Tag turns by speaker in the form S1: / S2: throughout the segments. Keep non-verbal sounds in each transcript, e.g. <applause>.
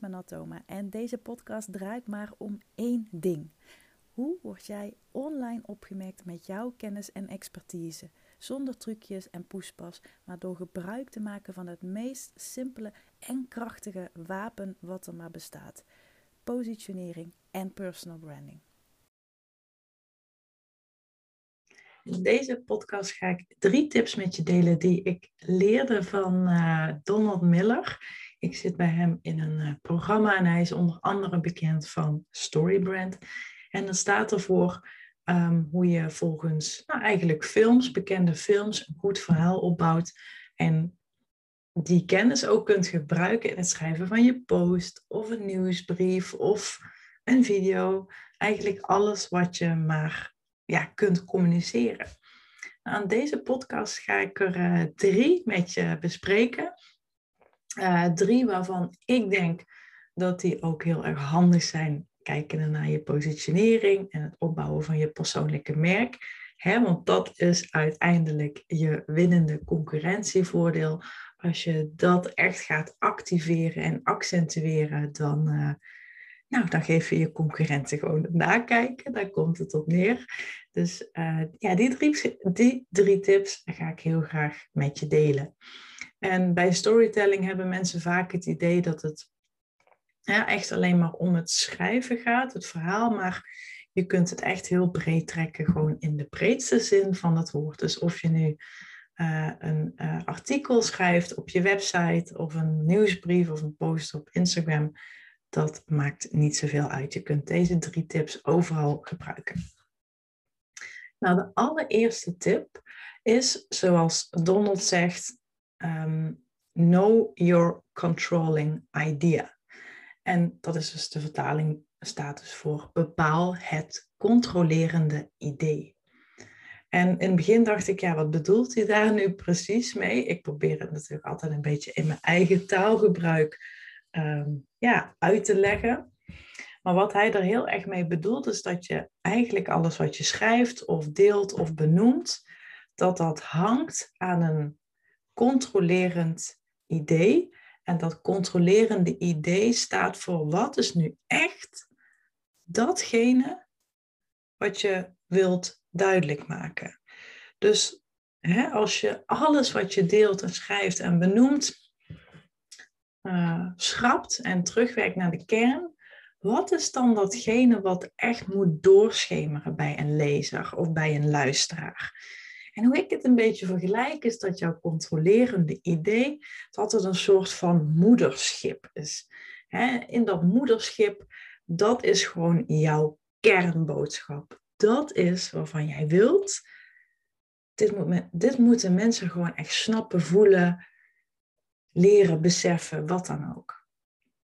S1: Manatoma en deze podcast draait maar om één ding. Hoe word jij online opgemerkt met jouw kennis en expertise? Zonder trucjes en poespas, maar door gebruik te maken van het meest simpele en krachtige wapen wat er maar bestaat: positionering en personal branding. In deze podcast ga ik drie tips met je delen die ik leerde van uh, Donald Miller. Ik zit bij hem in een uh, programma en hij is onder andere bekend van Storybrand. En dan staat ervoor um, hoe je volgens nou, eigenlijk films, bekende films, een goed verhaal opbouwt. En die kennis ook kunt gebruiken in het schrijven van je post of een nieuwsbrief of een video. Eigenlijk alles wat je maar ja, kunt communiceren. Aan deze podcast ga ik er uh, drie met je bespreken. Uh, drie waarvan ik denk dat die ook heel erg handig zijn. Kijken naar je positionering en het opbouwen van je persoonlijke merk. Hè, want dat is uiteindelijk je winnende concurrentievoordeel. Als je dat echt gaat activeren en accentueren, dan, uh, nou, dan geef je je concurrenten gewoon het nakijken. Daar komt het op neer. Dus uh, ja, die drie, die drie tips ga ik heel graag met je delen. En bij storytelling hebben mensen vaak het idee dat het echt alleen maar om het schrijven gaat, het verhaal. Maar je kunt het echt heel breed trekken, gewoon in de breedste zin van het woord. Dus of je nu uh, een uh, artikel schrijft op je website of een nieuwsbrief of een post op Instagram, dat maakt niet zoveel uit. Je kunt deze drie tips overal gebruiken. Nou, de allereerste tip is, zoals Donald zegt, um, know your controlling idea. En dat is dus de vertaling staat dus voor bepaal het controlerende idee. En in het begin dacht ik, ja, wat bedoelt hij daar nu precies mee? Ik probeer het natuurlijk altijd een beetje in mijn eigen taalgebruik um, ja, uit te leggen. Maar wat hij er heel erg mee bedoelt, is dat je eigenlijk alles wat je schrijft of deelt of benoemt, dat dat hangt aan een controlerend idee. En dat controlerende idee staat voor wat is nu echt datgene wat je wilt duidelijk maken. Dus hè, als je alles wat je deelt en schrijft en benoemt, uh, schrapt en terugwerkt naar de kern, wat is dan datgene wat echt moet doorschemeren bij een lezer of bij een luisteraar? En hoe ik het een beetje vergelijk is dat jouw controlerende idee dat het een soort van moederschip is. in dat moederschip, dat is gewoon jouw kernboodschap. Dat is waarvan jij wilt. Dit, moet dit moeten mensen gewoon echt snappen, voelen, leren, beseffen, wat dan ook.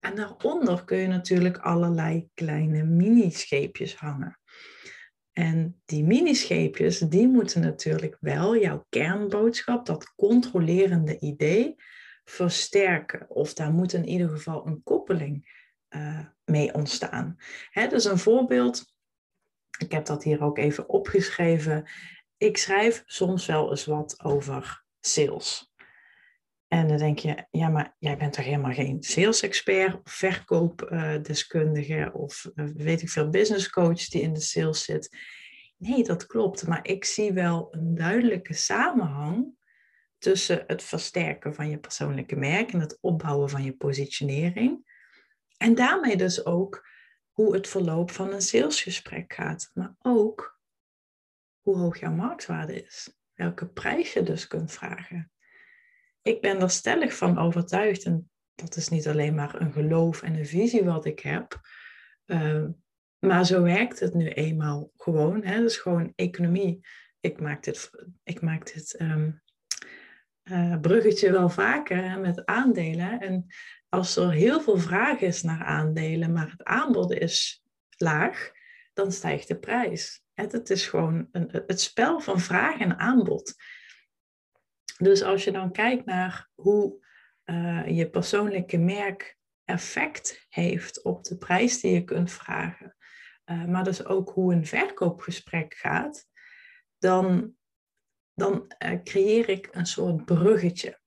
S1: En daaronder kun je natuurlijk allerlei kleine mini-scheepjes hangen. En die mini-scheepjes, die moeten natuurlijk wel jouw kernboodschap, dat controlerende idee, versterken. Of daar moet in ieder geval een koppeling uh, mee ontstaan. Hè, dus een voorbeeld, ik heb dat hier ook even opgeschreven. Ik schrijf soms wel eens wat over sales. En dan denk je, ja, maar jij bent toch helemaal geen sales-expert of verkoopdeskundige of eh, weet ik veel, business coach die in de sales zit. Nee, dat klopt. Maar ik zie wel een duidelijke samenhang tussen het versterken van je persoonlijke merk en het opbouwen van je positionering. En daarmee dus ook hoe het verloop van een salesgesprek gaat. Maar ook hoe hoog jouw marktwaarde is. Welke prijs je dus kunt vragen ik ben er stellig van overtuigd, en dat is niet alleen maar een geloof en een visie wat ik heb, uh, maar zo werkt het nu eenmaal gewoon. Hè? Dat is gewoon economie. Ik maak dit, ik maak dit um, uh, bruggetje wel vaker met aandelen. En als er heel veel vraag is naar aandelen, maar het aanbod is laag, dan stijgt de prijs. Het is gewoon een, het spel van vraag en aanbod. Dus als je dan kijkt naar hoe uh, je persoonlijke merk effect heeft op de prijs die je kunt vragen, uh, maar dus ook hoe een verkoopgesprek gaat, dan, dan uh, creëer ik een soort bruggetje.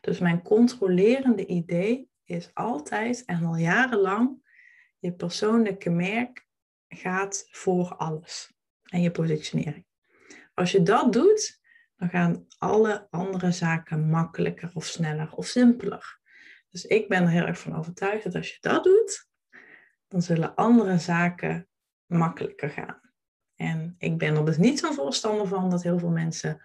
S1: Dus mijn controlerende idee is altijd en al jarenlang je persoonlijke merk gaat voor alles. En je positionering. Als je dat doet, dan gaan alle andere zaken makkelijker of sneller of simpeler. Dus ik ben er heel erg van overtuigd dat als je dat doet, dan zullen andere zaken makkelijker gaan. En ik ben er dus niet zo'n voorstander van dat heel veel mensen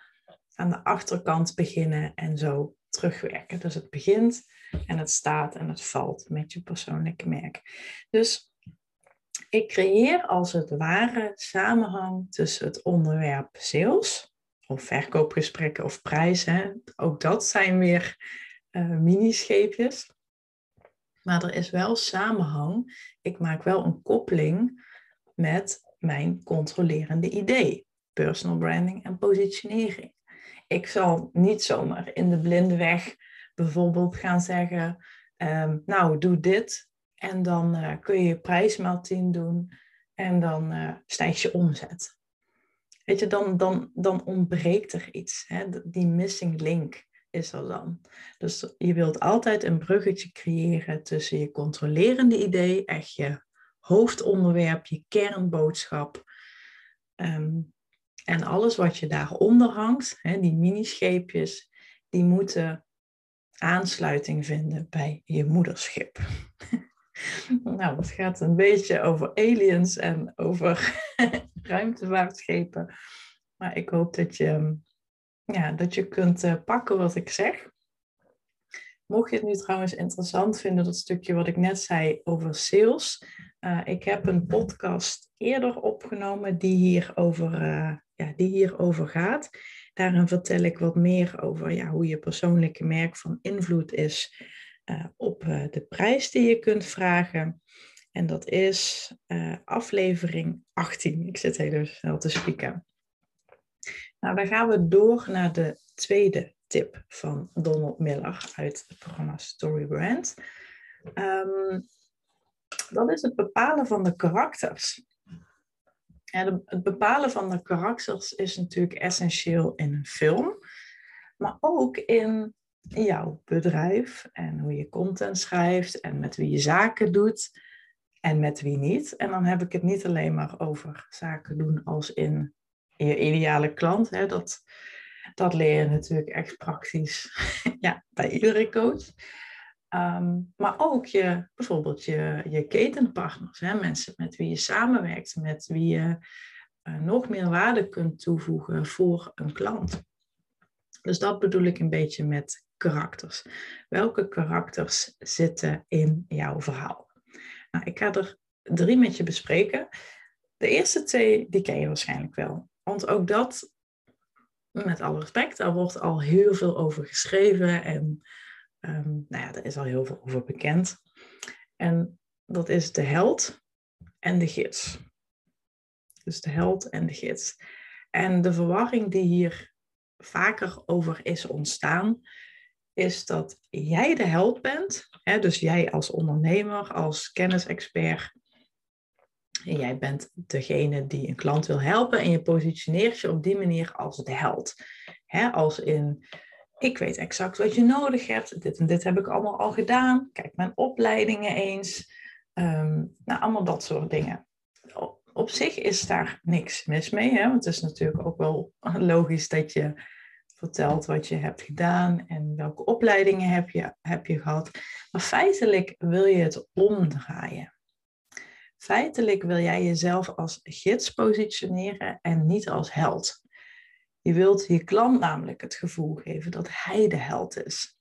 S1: aan de achterkant beginnen en zo terugwerken. Dus het begint en het staat en het valt met je persoonlijke merk. Dus ik creëer als het ware samenhang tussen het onderwerp sales of verkoopgesprekken of prijzen. Ook dat zijn weer uh, mini-scheepjes. Maar er is wel samenhang. Ik maak wel een koppeling met mijn controlerende idee. Personal branding en positionering. Ik zal niet zomaar in de blinde weg bijvoorbeeld gaan zeggen, ehm, nou doe dit en dan uh, kun je je prijsmaal 10 doen en dan uh, je omzet. Weet je, dan, dan, dan ontbreekt er iets. Hè? Die missing link is er dan. Dus je wilt altijd een bruggetje creëren tussen je controlerende idee, echt je hoofdonderwerp, je kernboodschap. Ehm, en alles wat je daaronder hangt, hè, die minischeepjes, die moeten aansluiting vinden bij je moederschip. <laughs> <laughs> nou, het gaat een beetje over aliens en over <laughs> ruimtevaartschepen. Maar ik hoop dat je, ja, dat je kunt eh, pakken wat ik zeg. Mocht je het nu trouwens interessant vinden, dat stukje wat ik net zei over sales. Uh, ik heb een podcast eerder opgenomen die hierover, uh, ja, die hierover gaat. Daarin vertel ik wat meer over ja, hoe je persoonlijke merk van invloed is op de prijs die je kunt vragen. En dat is aflevering 18. Ik zit heel snel te spieken. Nou, dan gaan we door naar de tweede tip van Donald Miller uit het programma Story Brand. Um, dat is het bepalen van de karakters. Ja, het bepalen van de karakters is natuurlijk essentieel in een film, maar ook in jouw bedrijf en hoe je content schrijft en met wie je zaken doet en met wie niet. En dan heb ik het niet alleen maar over zaken doen als in je ideale klant. Hè. Dat, dat leer je natuurlijk echt praktisch <laughs> ja, bij iedere coach. Ehm, maar ook je, bijvoorbeeld je, je ketenpartners, hè, mensen met wie je samenwerkt, met wie je uh, nog meer waarde kunt toevoegen voor een klant. Dus dat bedoel ik een beetje met karakters. Welke karakters zitten in jouw verhaal? Nou, ik ga er drie met je bespreken. De eerste twee, die ken je waarschijnlijk wel. Want ook dat, met alle respect, daar wordt al heel veel over geschreven en Um, nou ja, daar is al heel veel over bekend. En dat is de held en de gids. Dus de held en de gids. En de verwarring die hier vaker over is ontstaan, is dat jij de held bent. Hè, dus jij als ondernemer, als kennisexpert. En jij bent degene die een klant wil helpen en je positioneert je op die manier als de held. Hè, als in ik weet exact wat je nodig hebt. Dit en dit heb ik allemaal al gedaan. Kijk mijn opleidingen eens. Ehm, nou, allemaal dat soort dingen. Op, zich is daar niks mis mee. Hè? Want het is natuurlijk ook wel <laughs> logisch dat je vertelt wat je hebt gedaan en welke opleidingen heb je, heb je gehad. Maar feitelijk wil je het omdraaien. Feitelijk wil jij jezelf als gids positioneren en niet als held. Je wilt je klant namelijk het gevoel geven dat hij de held is.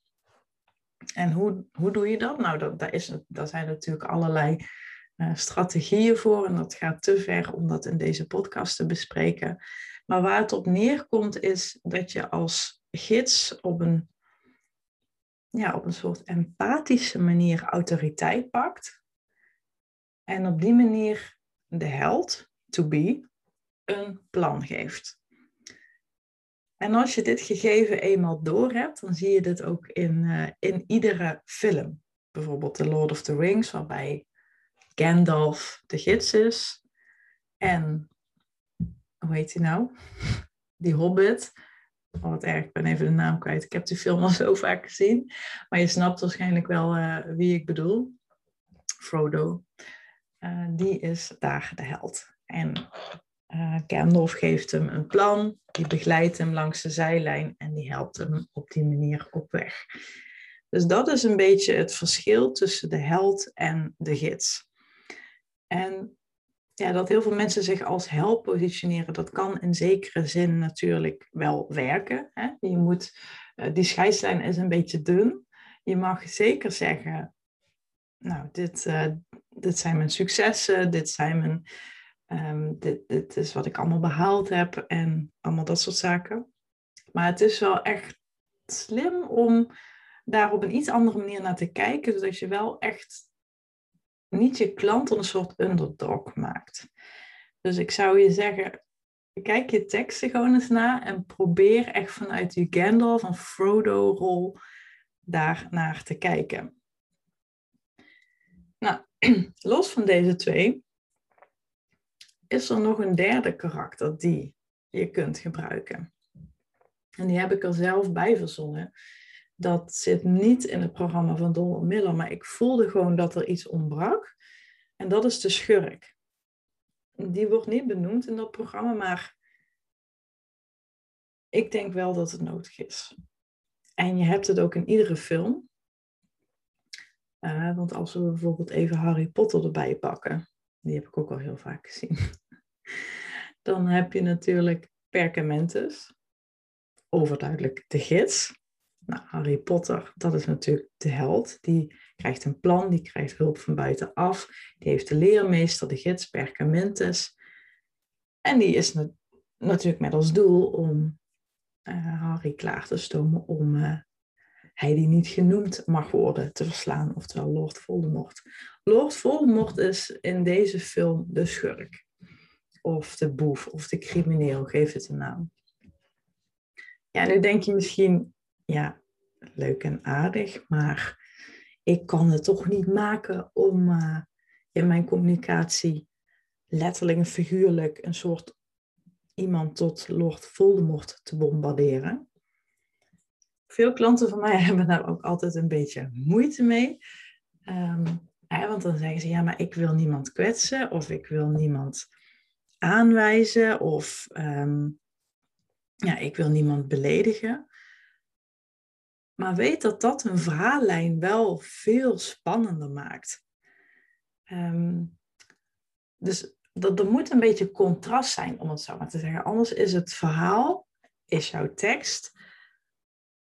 S1: En hoe, hoe doe je dat? Nou, dat, daar, is, daar zijn natuurlijk allerlei uh, strategieën voor. En dat gaat te ver om dat in deze podcast te bespreken. Maar waar het op neerkomt is dat je als gids op een, ja, op een soort empathische manier autoriteit pakt. En op die manier de held, to be, een plan geeft. En als je dit gegeven eenmaal door hebt, dan zie je dit ook in, uh, in iedere film. Bijvoorbeeld The Lord of the Rings, waarbij Gandalf de gids is. En, hoe heet hij nou? Die hobbit, Oh, wat erg, ik ben even de naam kwijt. Ik heb die film al <laughs> zo vaak gezien. Maar je snapt waarschijnlijk wel uh, wie ik bedoel. Frodo. Uh, die is daar de held. En uh, Gandalf geeft hem een plan. Die begeleidt hem langs de zijlijn. En die helpt hem op die manier op weg. Dus dat is een beetje het verschil tussen de held en de gids. En ja, dat heel veel mensen zich als held positioneren, dat kan in zekere zin natuurlijk wel werken. Hè? Je moet, uh, die scheidslijn is een beetje dun. Je mag zeker zeggen, nou, dit, uh, dit zijn mijn successen, dit zijn mijn, um, dit, dit is wat ik allemaal behaald heb en allemaal dat soort zaken. Maar het is wel echt slim om daar op een iets andere manier naar te kijken, zodat je wel echt niet je klant een soort underdog maakt. Dus ik zou je zeggen, kijk je teksten gewoon eens na en probeer echt vanuit die Gandalf van Frodo-rol daar naar te kijken. Nou, <clears throat> los van deze twee is er nog een derde karakter die je kunt gebruiken. En die heb ik er zelf bij verzonnen dat zit niet in het programma van Donald Miller, maar ik voelde gewoon dat er iets ontbrak. En dat is de schurk. Die wordt niet benoemd in dat programma, maar ik denk wel dat het nodig is. En je hebt het ook in iedere film. Uh, want als we bijvoorbeeld even Harry Potter erbij pakken, die heb ik ook al heel vaak gezien, <laughs> dan heb je natuurlijk Perkamentus, overduidelijk de gids. Nou, Harry Potter, dat is natuurlijk de held. Die krijgt een plan, die krijgt hulp van buitenaf. Die heeft de leermeester, de gids Perkamentus. En die is natuurlijk met als doel om uh, Harry klaar te stomen om uh, hij die niet genoemd mag worden te verslaan, oftewel Lord Voldemort. Lord Voldemort is in deze film de schurk. Of de boef, of de crimineel, geef het een naam. Ja, nu denk je misschien, ja, leuk en aardig, maar ik kan het toch niet maken om uh, in mijn communicatie letterlijk en figuurlijk een soort iemand tot Lord Voldemort te bombarderen. Veel klanten van mij <laughs> hebben daar ook altijd een beetje moeite mee. Ja, want dan zeggen ze, ja, maar ik wil niemand kwetsen of ik wil niemand aanwijzen of um, ja, ik wil niemand beledigen. Maar weet dat dat een verhaallijn wel veel spannender maakt. Um, dus dat, er moet een beetje contrast zijn, om het zo maar te zeggen. Anders is het verhaal, is jouw tekst,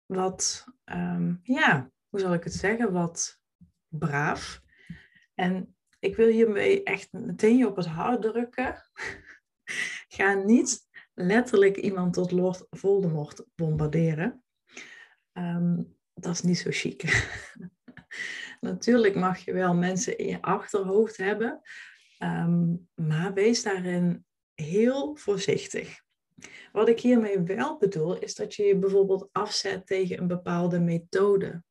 S1: wat, um, ja, hoe zal ik het zeggen, wat braaf. En ik wil hiermee echt meteen je op het hart drukken. <laughs> Ga niet letterlijk iemand tot Lord Voldemort bombarderen. Um, dat is niet zo chic. <laughs> Natuurlijk mag je wel mensen in je achterhoofd hebben, um, maar wees daarin heel voorzichtig. Wat ik hiermee wel bedoel, is dat je je bijvoorbeeld afzet tegen een bepaalde methode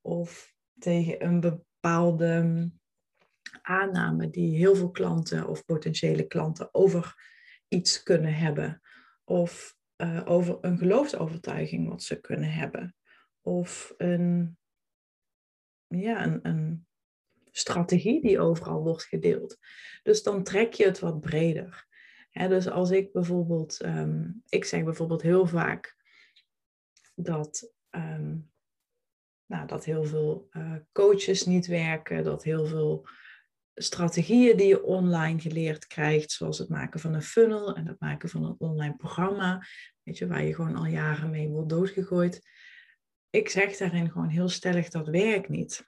S1: of tegen een bepaalde aanname die heel veel klanten of potentiële klanten over iets kunnen hebben. Of uh, over een geloofsovertuiging wat ze kunnen hebben. Of een, ja, een, een strategie die overal wordt gedeeld. Dus dan trek je het wat breder. dus als ik bijvoorbeeld, um, ik zeg bijvoorbeeld heel vaak dat, um, nou, dat heel veel uh, coaches niet werken, dat heel veel strategieën die je online geleerd krijgt, zoals het maken van een funnel en het maken van een online programma, weet je, waar je gewoon al jaren mee wordt doodgegooid. Ik zeg daarin gewoon heel stellig, dat werkt niet.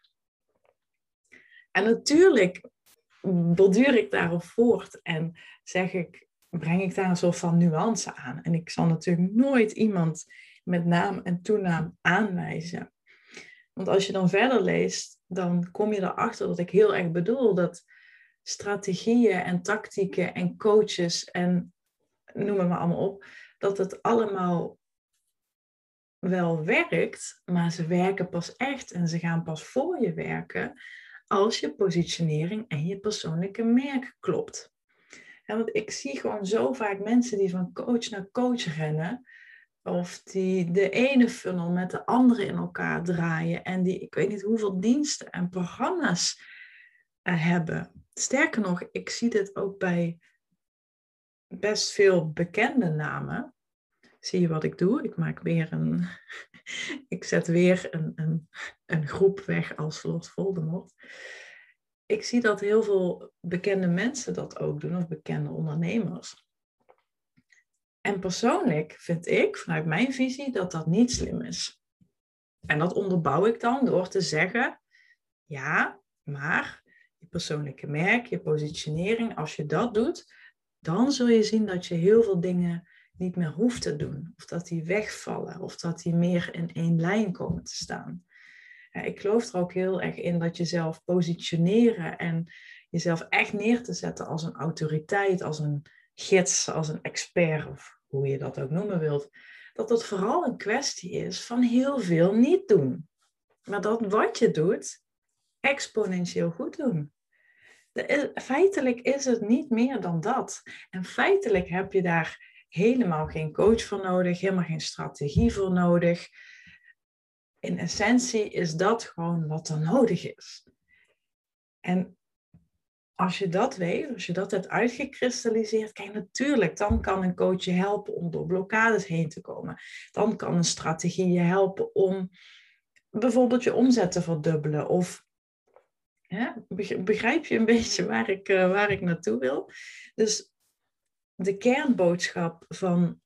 S1: En natuurlijk borduur ik daarop voort en zeg ik, breng ik daar een soort van nuance aan. En ik zal natuurlijk nooit iemand met naam en toenaam aanwijzen. Want als je dan verder leest, dan kom je erachter dat ik heel erg bedoel dat strategieën en tactieken en coaches en noem het maar allemaal op, dat het allemaal wel werkt, maar ze werken pas echt en ze gaan pas voor je werken als je positionering en je persoonlijke merk klopt. want ik zie gewoon zo vaak mensen die van coach naar coach rennen, Of die de ene funnel met de andere in elkaar draaien. En die, ik weet niet hoeveel diensten en programma's uh, hebben. Sterker nog, ik zie dit ook bij best veel bekende namen. Zie je wat ik doe? Ik maak weer een. <laughs> ik zet weer een, een, een groep weg als Lord Voldemort. Ik zie dat heel veel bekende mensen dat ook doen, of bekende ondernemers. En persoonlijk vind ik, vanuit mijn visie, dat dat niet slim is. En dat onderbouw ik dan door te zeggen: ja, maar je persoonlijke merk, je positionering, als je dat doet, dan zul je zien dat je heel veel dingen niet meer hoeft te doen. Of dat die wegvallen, of dat die meer in één lijn komen te staan. ik geloof er ook heel erg in dat jezelf positioneren en jezelf echt neer te zetten als een autoriteit, als een gids, als een expert, of hoe je dat ook noemen wilt, dat het vooral een kwestie is van heel veel niet doen. Maar dat wat je doet, exponentieel goed doen. De, feitelijk is het niet meer dan dat. En feitelijk heb je daar helemaal geen coach voor nodig, helemaal geen strategie voor nodig. In essentie is dat gewoon wat er nodig is. En als je dat weet, als je dat hebt uitgekristalliseerd, kijk, natuurlijk, dan kan een coach je helpen om door blokkades heen te komen. Dan kan een strategie je helpen om bijvoorbeeld je omzet te verdubbelen. Of begrijp je een <laughs> beetje waar ik, uh, waar ik naartoe wil? Dus de kernboodschap van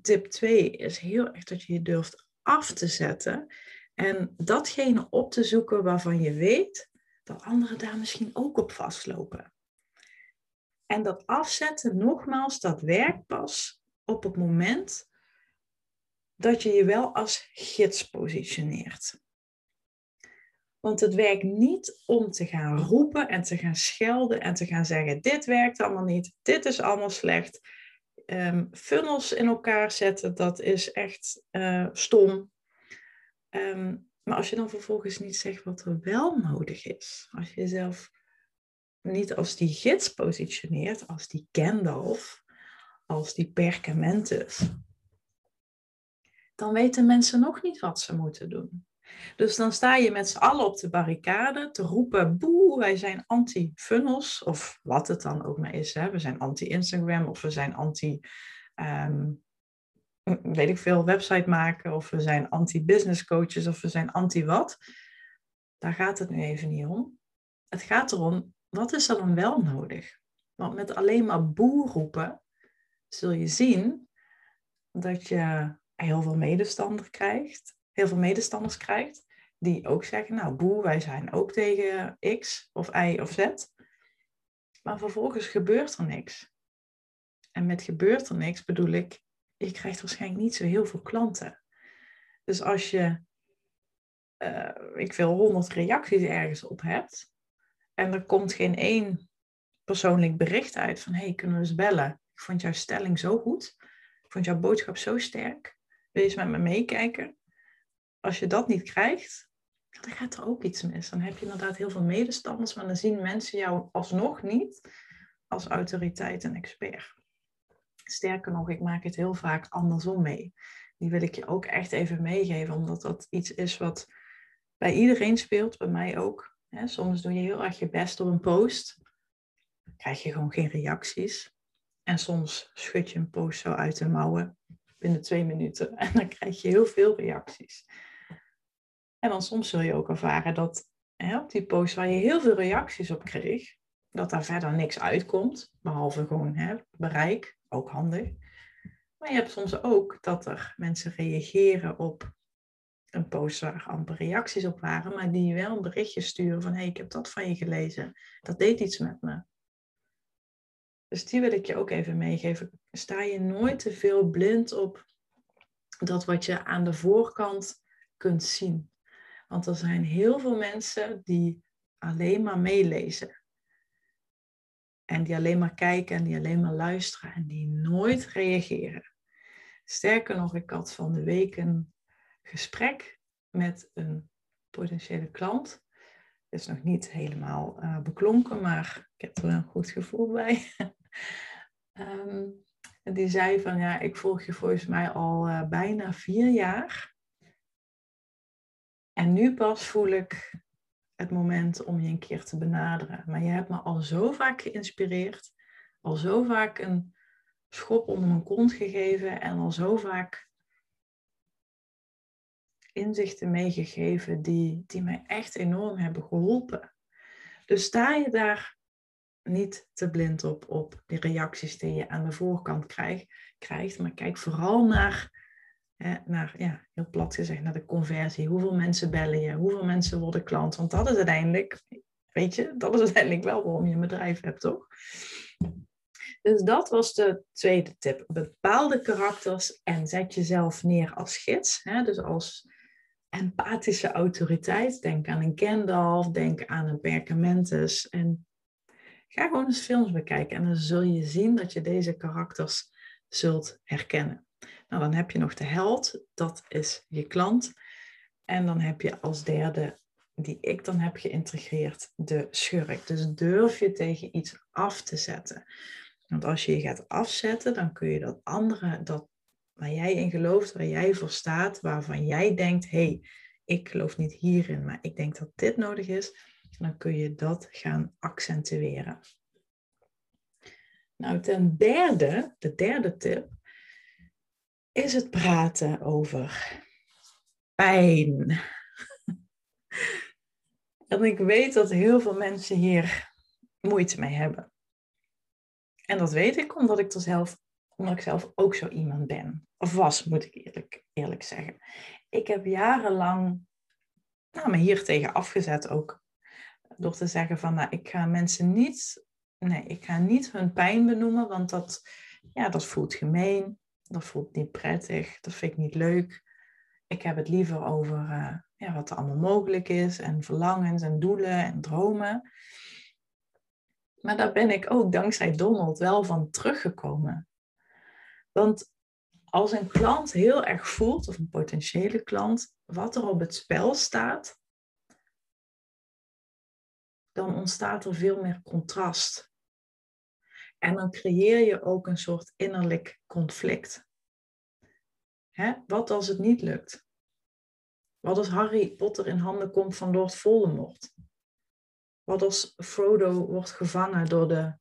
S1: tip 2 is heel erg dat je je durft af te zetten en datgene op te zoeken waarvan je weet dat anderen daar misschien ook op vastlopen. En dat afzetten, nogmaals, dat werkt pas op het moment dat je je wel als gids positioneert. Want het werkt niet om te gaan roepen en te gaan schelden en te gaan zeggen: dit werkt allemaal niet, dit is allemaal slecht. Um, funnels in elkaar zetten, dat is echt uh, stom. Um, maar als je dan vervolgens niet zegt wat er wel nodig is, als je jezelf niet als die gids positioneert, als die Gandalf, als die Perkamentus, dan weten mensen nog niet wat ze moeten doen. Dus dan sta je met z'n allen op de barricade te roepen: boe, wij zijn anti-funnels, of wat het dan ook maar is. Hè. We zijn anti-Instagram of we zijn anti. Um, weet ik veel, website maken, of we zijn anti-business coaches, of we zijn anti-wat. Daar gaat het nu even niet om. Het gaat erom, wat is er dan wel nodig? Want met alleen maar boe roepen, zul je zien dat je heel veel medestander krijgt, heel veel medestanders krijgt, die ook zeggen, nou boe, wij zijn ook tegen X of Y of Z. Maar vervolgens gebeurt er niks. En met gebeurt er niks bedoel ik, je krijgt waarschijnlijk niet zo heel veel klanten. Dus als je, uh, ik wil honderd reacties ergens op hebt en er komt geen één persoonlijk bericht uit van hey, kunnen we eens bellen? Ik vond jouw stelling zo goed. Ik vond jouw boodschap zo sterk. Wil je eens met me meekijken? Als je dat niet krijgt, dan gaat er ook iets mis. Dan heb je inderdaad heel veel medestanders, maar dan zien mensen jou alsnog niet als autoriteit en expert. Sterker nog, ik maak het heel vaak andersom mee. Die wil ik je ook echt even meegeven, omdat dat iets is wat bij iedereen speelt, bij mij ook. soms doe je heel erg je best op een post, krijg je gewoon geen reacties. En soms schud je een post zo uit de mouwen binnen twee minuten <laughs> en dan krijg je heel veel reacties. En dan soms zul je ook ervaren dat op die post waar je heel veel reacties op kreeg, dat daar verder niks uitkomt, behalve gewoon bereik ook handig. Maar je hebt soms ook dat er mensen reageren op een post waar amper reacties op waren, maar die wel een berichtje sturen van hé, hey, ik heb dat van je gelezen. Dat deed iets met me. Dus die wil ik je ook even meegeven. Sta je nooit te veel blind op dat wat je aan de voorkant kunt zien. Want er zijn heel veel mensen die alleen maar meelezen. En die alleen maar kijken en die alleen maar luisteren en die nooit reageren. Sterker nog, ik had van de week een gesprek met een potentiële klant. Het is nog niet helemaal uh, beklonken, maar ik heb er wel een goed gevoel bij. um, <laughs> En die zei van ja, ik volg je volgens mij al eh, bijna vier jaar. En nu pas voel ik het moment om je een keer te benaderen. Maar je hebt me al zo vaak geïnspireerd, al zo vaak een schop onder mijn kont gegeven en al zo vaak inzichten meegegeven die, die mij echt enorm hebben geholpen. Dus sta je daar niet te blind op, op de reacties die je aan de voorkant krijgt, krijgt maar kijk vooral naar, hè, naar, ja, heel plat gezegd, naar de conversie. Hoeveel mensen bellen je? Hoeveel mensen worden klant? Want dat is uiteindelijk, weet je, dat is uiteindelijk wel waarom je een bedrijf hebt, toch? Dus dat was de tweede tip. Bepaalde karakters en zet jezelf neer als gids. Hè? Dus als empathische autoriteit. Denk aan een Gandalf, denk aan een Perkamentus. En ga gewoon eens films bekijken. En dan zul je zien dat je deze karakters zult herkennen. Nou, dan heb je nog de held. Dat is je klant. En dan heb je als derde, die ik dan heb geïntegreerd, de schurk. Dus durf je tegen iets af te zetten. Want als je je gaat afzetten, dan kun je dat andere, dat waar jij in gelooft, waar jij voor staat, waarvan jij denkt, hé, hey, ik geloof niet hierin, maar ik denk dat dit nodig is, dan kun je dat gaan accentueren. Nou, ten derde, de derde tip, is het praten over pijn. <laughs> En ik weet dat heel veel mensen hier moeite mee hebben. En dat weet ik omdat ik zelf, omdat ik zelf ook zo iemand ben. Of was, moet ik eerlijk, eerlijk zeggen. Ik heb jarenlang nou, me hier tegen afgezet ook. Door te zeggen van, nou, ik ga mensen niet, nee, ik ga niet hun pijn benoemen, want dat, ja, dat voelt gemeen. Dat voelt niet prettig. Dat vind ik niet leuk. Ik heb het liever over uh, ja, wat er allemaal mogelijk is. En verlangens en doelen en dromen. Maar daar ben ik ook dankzij Donald wel van teruggekomen. Want als een klant heel erg voelt, of een potentiële klant, wat er op het spel staat, dan ontstaat er veel meer contrast. En dan creëer je ook een soort innerlijk conflict. Hè? Wat als het niet lukt? Wat als Harry Potter in handen komt van Lord Voldemort? Wat als Frodo wordt gevangen door de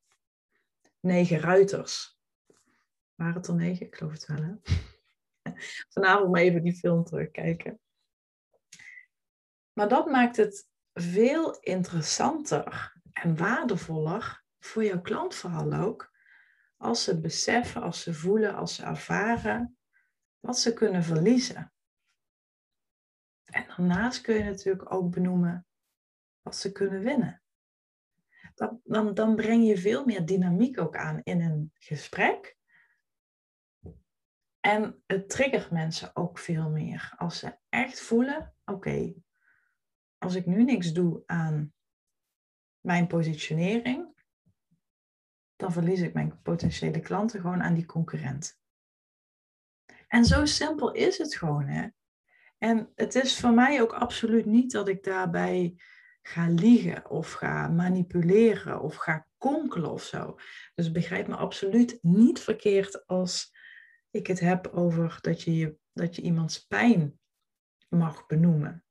S1: negen ruiters? Waren het er negen? Ik geloof het wel, hè? <laughs> Vanavond maar even die film terugkijken. Maar dat maakt het veel interessanter en waardevoller voor jouw klant vooral ook. Als ze beseffen, als ze voelen, als ze ervaren wat ze kunnen verliezen. En daarnaast kun je natuurlijk ook benoemen wat ze kunnen winnen. Dan, dan, dan breng je veel meer dynamiek ook aan in een gesprek. En het triggert mensen ook veel meer. Als ze echt voelen, oké, als ik nu niks doe aan mijn positionering, dan verlies ik mijn potentiële klanten gewoon aan die concurrent. En zo simpel is het gewoon. Hè? En het is voor mij ook absoluut niet dat ik daarbij ga liegen of ga manipuleren of ga konkelen of zo. Dus begrijp me absoluut niet verkeerd als ik het heb over dat je, dat je iemands pijn mag benoemen.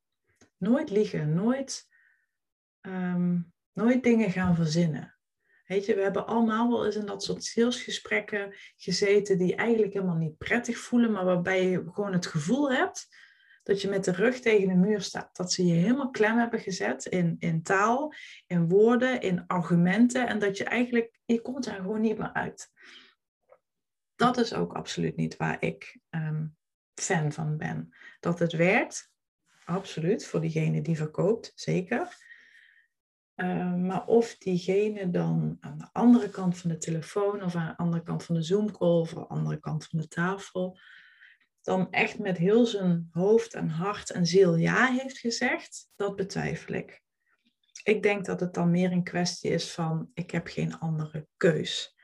S1: Nooit liegen, nooit, ehm, nooit dingen gaan verzinnen. Weet je, we hebben allemaal wel eens in dat soort salesgesprekken gezeten die eigenlijk helemaal niet prettig voelen, maar waarbij je gewoon het gevoel hebt dat je met de rug tegen de muur staat. Dat ze je helemaal klem hebben gezet in, in taal, in woorden, in argumenten en dat je eigenlijk, je komt er gewoon niet meer uit. Dat is ook absoluut niet waar ik um, fan van ben. Dat het werkt, absoluut, voor diegene die verkoopt, zeker. Uh, maar of diegene dan aan de andere kant van de telefoon of aan de andere kant van de Zoom-call of aan de andere kant van de tafel dan echt met heel zijn hoofd en hart en ziel ja heeft gezegd, dat betwijfel ik. Ik denk dat het dan meer een kwestie is van ik heb geen andere keus.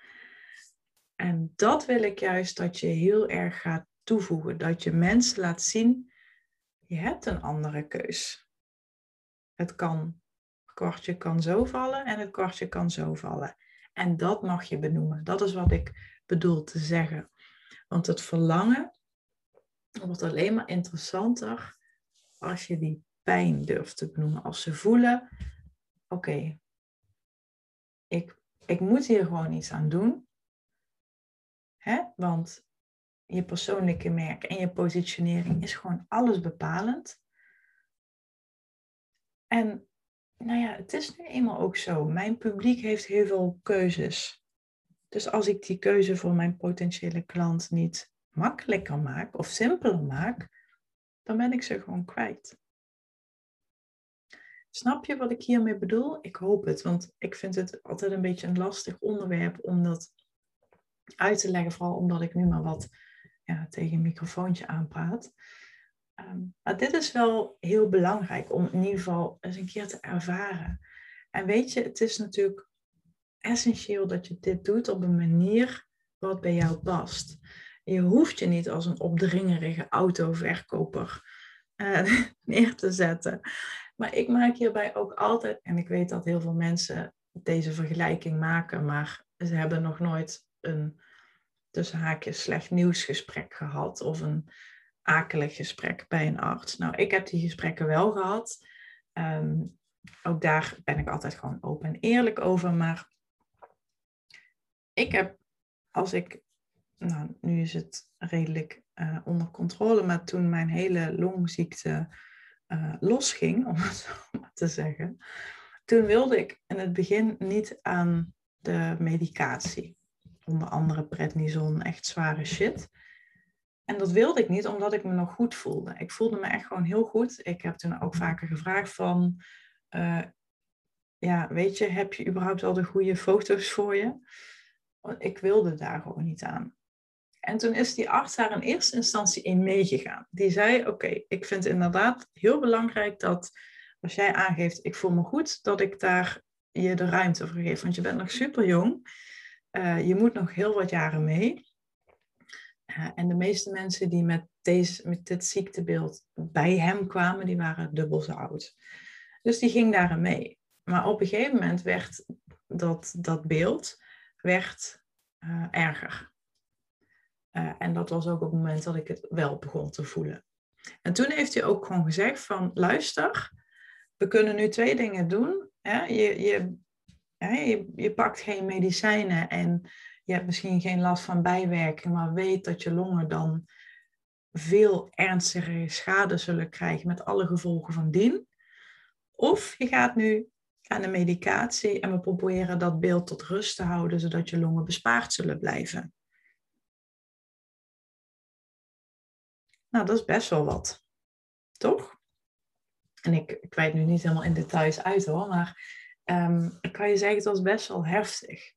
S1: En dat wil ik juist dat je heel erg gaat toevoegen. Dat je mensen laat zien, je hebt een andere keus. Het kan, kwartje kan zo vallen en het kwartje kan zo vallen. En dat mag je benoemen. Dat is wat ik bedoel te zeggen. Want het verlangen wordt alleen maar interessanter als je die pijn durft te benoemen. Als ze voelen, oké, ik, ik moet hier gewoon iets aan doen. Hè? Want je persoonlijke merk en je positionering is gewoon alles bepalend. En nou ja, het is nu eenmaal ook zo. Mijn publiek heeft heel veel keuzes. Dus als ik die keuze voor mijn potentiële klant niet makkelijker maak of simpeler maak, dan ben ik ze gewoon kwijt. Snap je wat ik hiermee bedoel? Ik hoop het, want ik vind het altijd een beetje een lastig onderwerp om dat uit te leggen, vooral omdat ik nu maar wat ja, tegen een microfoontje aanpraat. Maar dit is wel heel belangrijk om in ieder geval eens een keer te ervaren. En weet je, het is natuurlijk essentieel dat je dit doet op een manier wat bij jou past. Je hoeft je niet als een opdringerige autoverkoper uh, <laughs> neer te zetten. Maar ik maak hierbij ook altijd, en ik weet dat heel veel mensen deze vergelijking maken, maar ze hebben nog nooit een tussen haakjes slecht nieuwsgesprek gehad of een akelig gesprek bij een arts. Nou, ik heb die gesprekken wel gehad. Ehm, ook daar ben ik altijd gewoon open en eerlijk over. Maar ik heb, als ik, nou, nu is het redelijk uh, onder controle, maar toen mijn hele longziekte uh, losging, <laughs> om het zo maar te zeggen, toen wilde ik in het begin niet aan de medicatie. Onder andere prednison, echt zware shit. En dat wilde ik niet, omdat ik me nog goed voelde. Ik voelde me echt gewoon heel goed. Ik heb toen ook vaker gevraagd van, uh, ja, weet je, heb je überhaupt al de goede foto's voor je? Want ik wilde daar gewoon niet aan. En toen is die arts daar in eerste instantie in meegegaan. Die zei, oké, ik vind inderdaad heel belangrijk dat als jij aangeeft, ik voel me goed, dat ik daar je de ruimte voor geef. Want je bent nog super jong. Uh, je moet nog heel wat jaren mee. En de meeste mensen die met, deze, met dit ziektebeeld bij hem kwamen, die waren dubbel zo oud. Dus die ging daarin mee. Maar op een gegeven moment werd dat, dat beeld werd, uh, erger. Uh, en dat was ook op het moment dat ik het wel begon te voelen. En toen heeft hij ook gewoon gezegd van, luister, we kunnen nu twee dingen doen. Hè? Je, je, je, je pakt geen medicijnen en je hebt misschien geen last van bijwerking, maar weet dat je longen dan veel ernstige schade zullen krijgen met alle gevolgen van dien. Of je gaat nu aan de medicatie en we proberen dat beeld tot rust te houden, zodat je longen bespaard zullen blijven. Nou, dat is best wel wat. Toch? En ik, ik weet nu niet helemaal in details uit hoor, maar um, ik kan je zeggen, het was best wel heftig.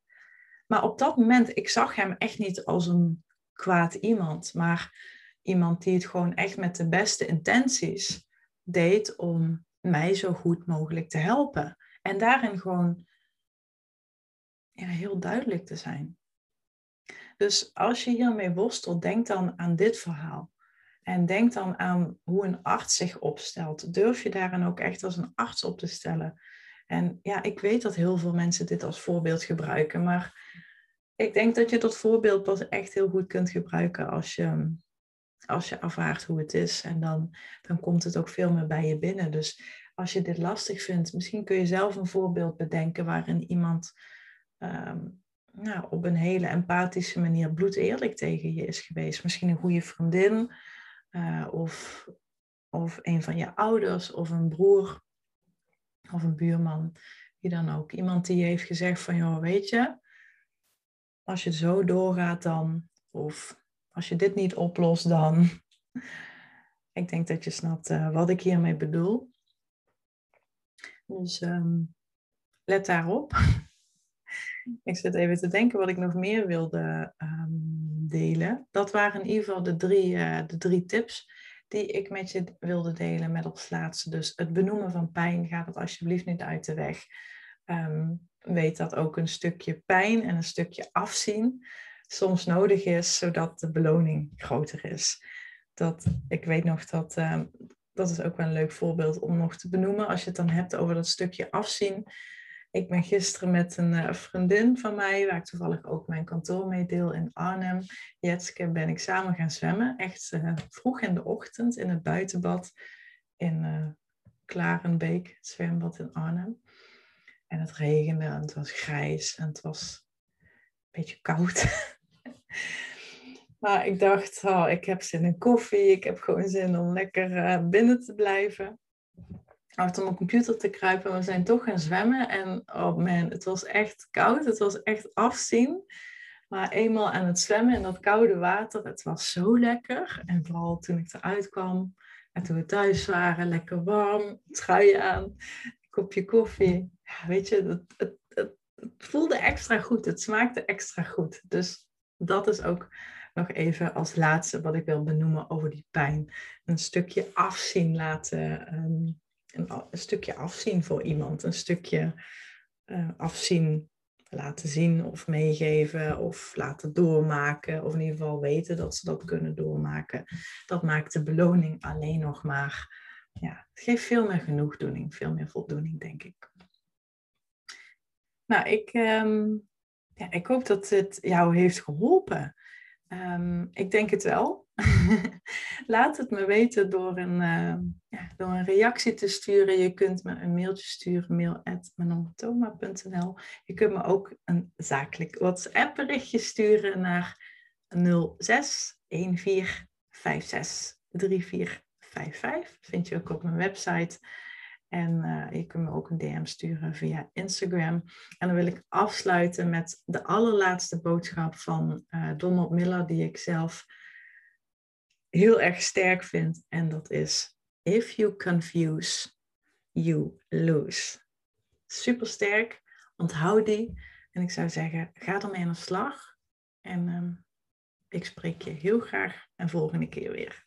S1: Maar op dat moment, ik zag hem echt niet als een kwaad iemand, maar iemand die het gewoon echt met de beste intenties deed om mij zo goed mogelijk te helpen. En daarin gewoon heel duidelijk te zijn. Dus als je hiermee worstelt, denk dan aan dit verhaal. En denk dan aan hoe een arts zich opstelt. Durf je daarin ook echt als een arts op te stellen? En ja, ik weet dat heel veel mensen dit als voorbeeld gebruiken, maar ik denk dat je dat voorbeeld pas echt heel goed kunt gebruiken als je, als je ervaart hoe het is. En dan, dan komt het ook veel meer bij je binnen. Dus als je dit lastig vindt, misschien kun je zelf een voorbeeld bedenken waarin iemand um, nou, op een hele empathische manier bloed eerlijk tegen je is geweest. Misschien een goede vriendin uh, of, of een van je ouders of een broer of een buurman, wie dan ook. Iemand die heeft gezegd van, joh, weet je, als je zo doorgaat dan, of als je dit niet oplost dan. <laughs> ik denk dat je snapt uh, wat ik hiermee bedoel. Dus um, let daarop. <laughs> ik zit even te denken wat ik nog meer wilde um, delen. Dat waren in ieder geval de drie, uh, de drie tips die ik met je wilde delen met als laatste. Dus het benoemen van pijn, gaat het alsjeblieft niet uit de weg. Um, weet dat ook een stukje pijn en een stukje afzien soms nodig is, zodat de beloning groter is. Dat, ik weet nog dat, um, dat is ook wel een leuk voorbeeld om nog te benoemen, als je het dan hebt over dat stukje afzien. Ik ben gisteren met een uh, vriendin van mij, waar ik toevallig ook mijn kantoor mee deel in Arnhem, Jetske, ben ik samen gaan zwemmen. Echt uh, vroeg in de ochtend in het buitenbad in uh, Klarenbeek, het zwembad in Arnhem. En het regende en het was grijs en het was een beetje koud. <laughs> maar ik dacht, oh, ik heb zin in koffie, ik heb gewoon zin om lekker binnen te blijven achter mijn computer te kruipen. We zijn toch gaan zwemmen. En oh man, het was echt koud. Het was echt afzien. Maar eenmaal aan het zwemmen in dat koude water, het was zo lekker. En vooral toen ik eruit kwam en toen we thuis waren, lekker warm, trui aan, kopje koffie. Ja, weet je, het, het, voelde extra goed. Het smaakte extra goed. Dus dat is ook nog even als laatste wat ik wil benoemen over die pijn. Een stukje afzien laten um, een, stukje afzien voor iemand. Een stukje uh, afzien laten zien of meegeven of laten doormaken. Of in ieder geval weten dat ze dat kunnen doormaken. Dat maakt de beloning alleen nog maar. Ja, het geeft veel meer genoegdoening, veel meer voldoening, denk ik. Nou, ik, um, ja, ik hoop dat het jou heeft geholpen. Um, ik denk het wel. <laughs> Laat het me weten door een, uh, ja, door een reactie te sturen. Je kunt me een mailtje sturen, mail.manontoma.nl. Je kunt me ook een zakelijk WhatsApp berichtje sturen naar 06 1456 3455. Vind je ook op mijn website. En uh, je kunt me ook een DM sturen via Instagram. En dan wil ik afsluiten met de allerlaatste boodschap van uh, Donald Miller, die ik zelf heel erg sterk vind. En dat is: If you confuse, you lose. Super sterk. Onthoud die. En ik zou zeggen: ga ermee aan de slag. En um, ik spreek je heel graag een volgende keer weer.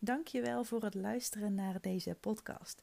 S2: Dankjewel voor het luisteren naar deze podcast.